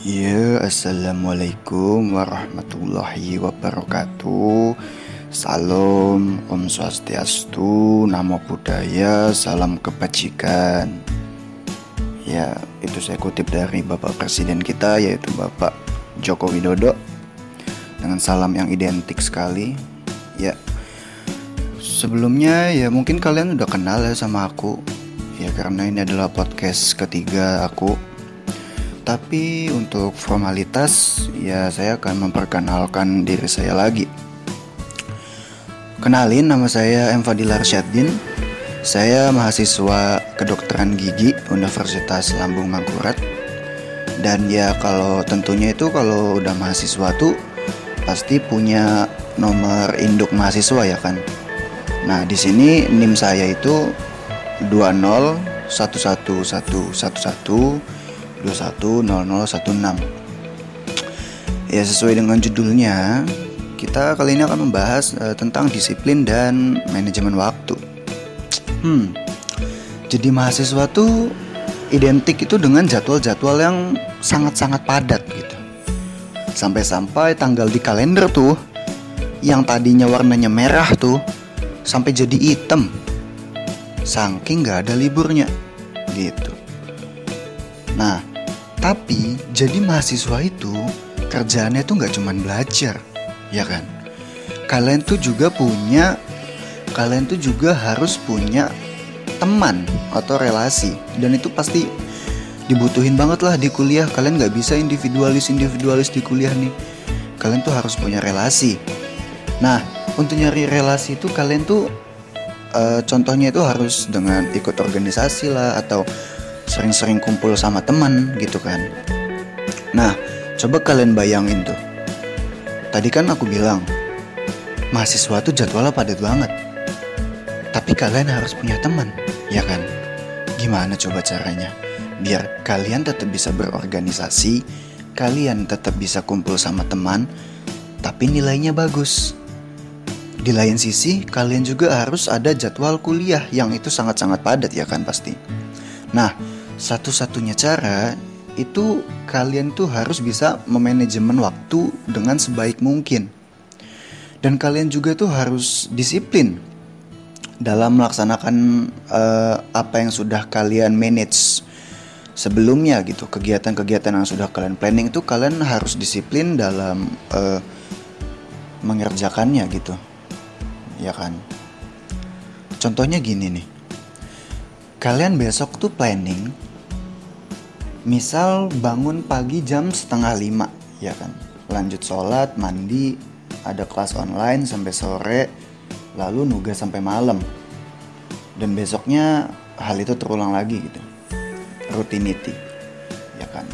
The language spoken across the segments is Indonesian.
Ya, Assalamualaikum warahmatullahi wabarakatuh. Salam, Om Swastiastu, Namo Buddhaya, Salam Kebajikan. Ya, itu saya kutip dari Bapak Presiden kita yaitu Bapak Joko Widodo Dengan salam yang identik sekali. Ya, sebelumnya ya mungkin kalian udah kenal ya sama aku. Ya karena ini adalah podcast ketiga aku tapi untuk formalitas ya saya akan memperkenalkan diri saya lagi. Kenalin nama saya M Fadilar Syadin. Saya mahasiswa kedokteran gigi Universitas Lambung Mangkurat. Dan ya kalau tentunya itu kalau udah mahasiswa tuh pasti punya nomor induk mahasiswa ya kan. Nah, di sini NIM saya itu 20111111 210016. Ya sesuai dengan judulnya, kita kali ini akan membahas uh, tentang disiplin dan manajemen waktu. Hmm. Jadi mahasiswa tuh identik itu dengan jadwal-jadwal yang sangat-sangat padat gitu. Sampai-sampai tanggal di kalender tuh yang tadinya warnanya merah tuh sampai jadi hitam. Saking nggak ada liburnya gitu. Nah, tapi jadi mahasiswa itu kerjaannya tuh nggak cuma belajar, ya kan? Kalian tuh juga punya, kalian tuh juga harus punya teman atau relasi dan itu pasti dibutuhin banget lah di kuliah. Kalian nggak bisa individualis individualis di kuliah nih. Kalian tuh harus punya relasi. Nah, untuk nyari relasi itu kalian tuh uh, contohnya itu harus dengan ikut organisasi lah atau sering-sering kumpul sama teman gitu kan. Nah, coba kalian bayangin tuh. Tadi kan aku bilang, mahasiswa tuh jadwalnya padat banget. Tapi kalian harus punya teman, ya kan? Gimana coba caranya? Biar kalian tetap bisa berorganisasi, kalian tetap bisa kumpul sama teman, tapi nilainya bagus. Di lain sisi, kalian juga harus ada jadwal kuliah yang itu sangat-sangat padat ya kan pasti. Nah, satu-satunya cara itu kalian tuh harus bisa memanajemen waktu dengan sebaik mungkin. Dan kalian juga tuh harus disiplin dalam melaksanakan uh, apa yang sudah kalian manage sebelumnya gitu. Kegiatan-kegiatan yang sudah kalian planning itu kalian harus disiplin dalam uh, mengerjakannya gitu. Ya kan? Contohnya gini nih. Kalian besok tuh planning misal bangun pagi jam setengah lima ya kan? Lanjut sholat mandi ada kelas online sampai sore lalu nugas sampai malam. Dan besoknya hal itu terulang lagi gitu. Rutinity ya kan?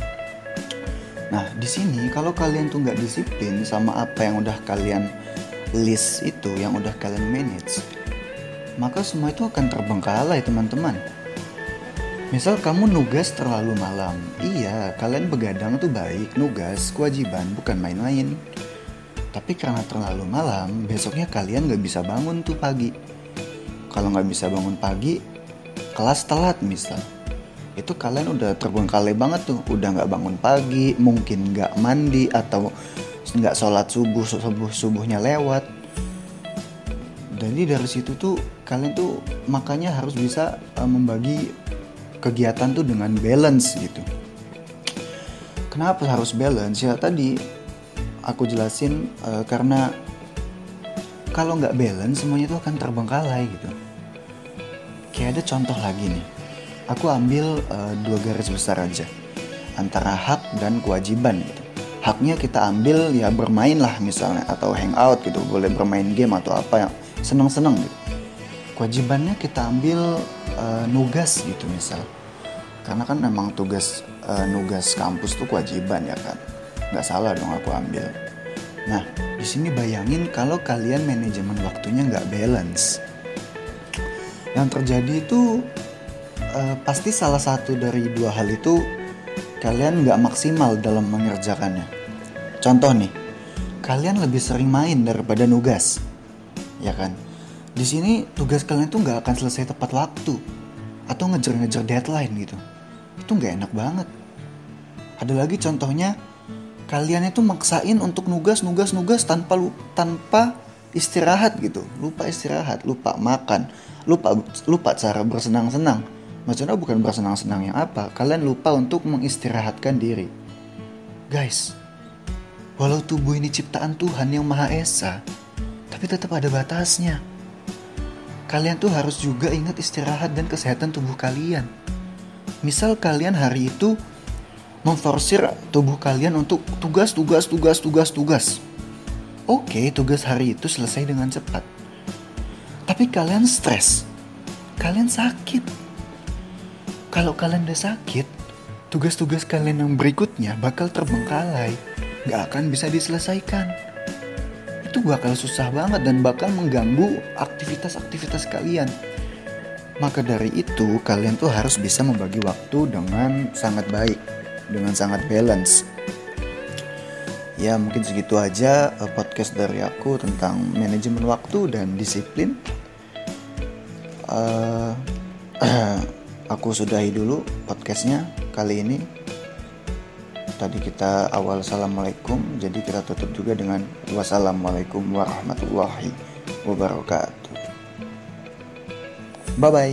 Nah di sini kalau kalian tuh nggak disiplin sama apa yang udah kalian list itu yang udah kalian manage maka semua itu akan terbengkalai teman-teman Misal kamu nugas terlalu malam, iya kalian begadang tuh baik, nugas, kewajiban, bukan main-main. Tapi karena terlalu malam, besoknya kalian gak bisa bangun tuh pagi. Kalau gak bisa bangun pagi, kelas telat misal. Itu kalian udah terbengkalai banget tuh, udah gak bangun pagi, mungkin gak mandi atau gak sholat subuh, subuh subuhnya lewat. Jadi dari situ tuh kalian tuh makanya harus bisa uh, membagi kegiatan tuh dengan balance gitu. Kenapa harus balance? Ya tadi aku jelasin uh, karena kalau nggak balance semuanya tuh akan terbengkalai gitu. Kayak ada contoh lagi nih. Aku ambil uh, dua garis besar aja antara hak dan kewajiban gitu. Haknya kita ambil ya bermain lah misalnya atau hangout gitu, boleh bermain game atau apa yang seneng-seneng gitu. Kewajibannya kita ambil uh, nugas gitu misal. Karena kan memang tugas uh, nugas kampus tuh kewajiban ya kan nggak salah dong aku ambil. Nah di sini bayangin kalau kalian manajemen waktunya nggak balance. Yang terjadi itu uh, pasti salah satu dari dua hal itu kalian nggak maksimal dalam mengerjakannya. Contoh nih kalian lebih sering main daripada nugas ya kan di sini tugas kalian tuh nggak akan selesai tepat waktu. Atau ngejar-ngejar deadline gitu. Itu nggak enak banget. Ada lagi contohnya kalian itu maksain untuk nugas nugas nugas tanpa tanpa istirahat gitu. Lupa istirahat lupa makan lupa lupa cara bersenang-senang. Maksudnya bukan bersenang-senang yang apa kalian lupa untuk mengistirahatkan diri. Guys walau tubuh ini ciptaan Tuhan yang Maha Esa tapi tetap ada batasnya kalian tuh harus juga ingat istirahat dan kesehatan tubuh kalian misal kalian hari itu memforsir tubuh kalian untuk tugas, tugas, tugas, tugas, tugas. Oke, tugas hari itu selesai dengan cepat. Tapi kalian stres. Kalian sakit. Kalau kalian udah sakit, tugas-tugas kalian yang berikutnya bakal terbengkalai. Gak akan bisa diselesaikan. Itu bakal susah banget dan bakal mengganggu aktivitas-aktivitas kalian. Maka dari itu, kalian tuh harus bisa membagi waktu dengan sangat baik dengan sangat balance. Ya mungkin segitu aja uh, podcast dari aku tentang manajemen waktu dan disiplin. Uh, aku sudahi dulu podcastnya kali ini. Tadi kita awal assalamualaikum, jadi kita tutup juga dengan wassalamualaikum warahmatullahi wabarakatuh. Bye bye.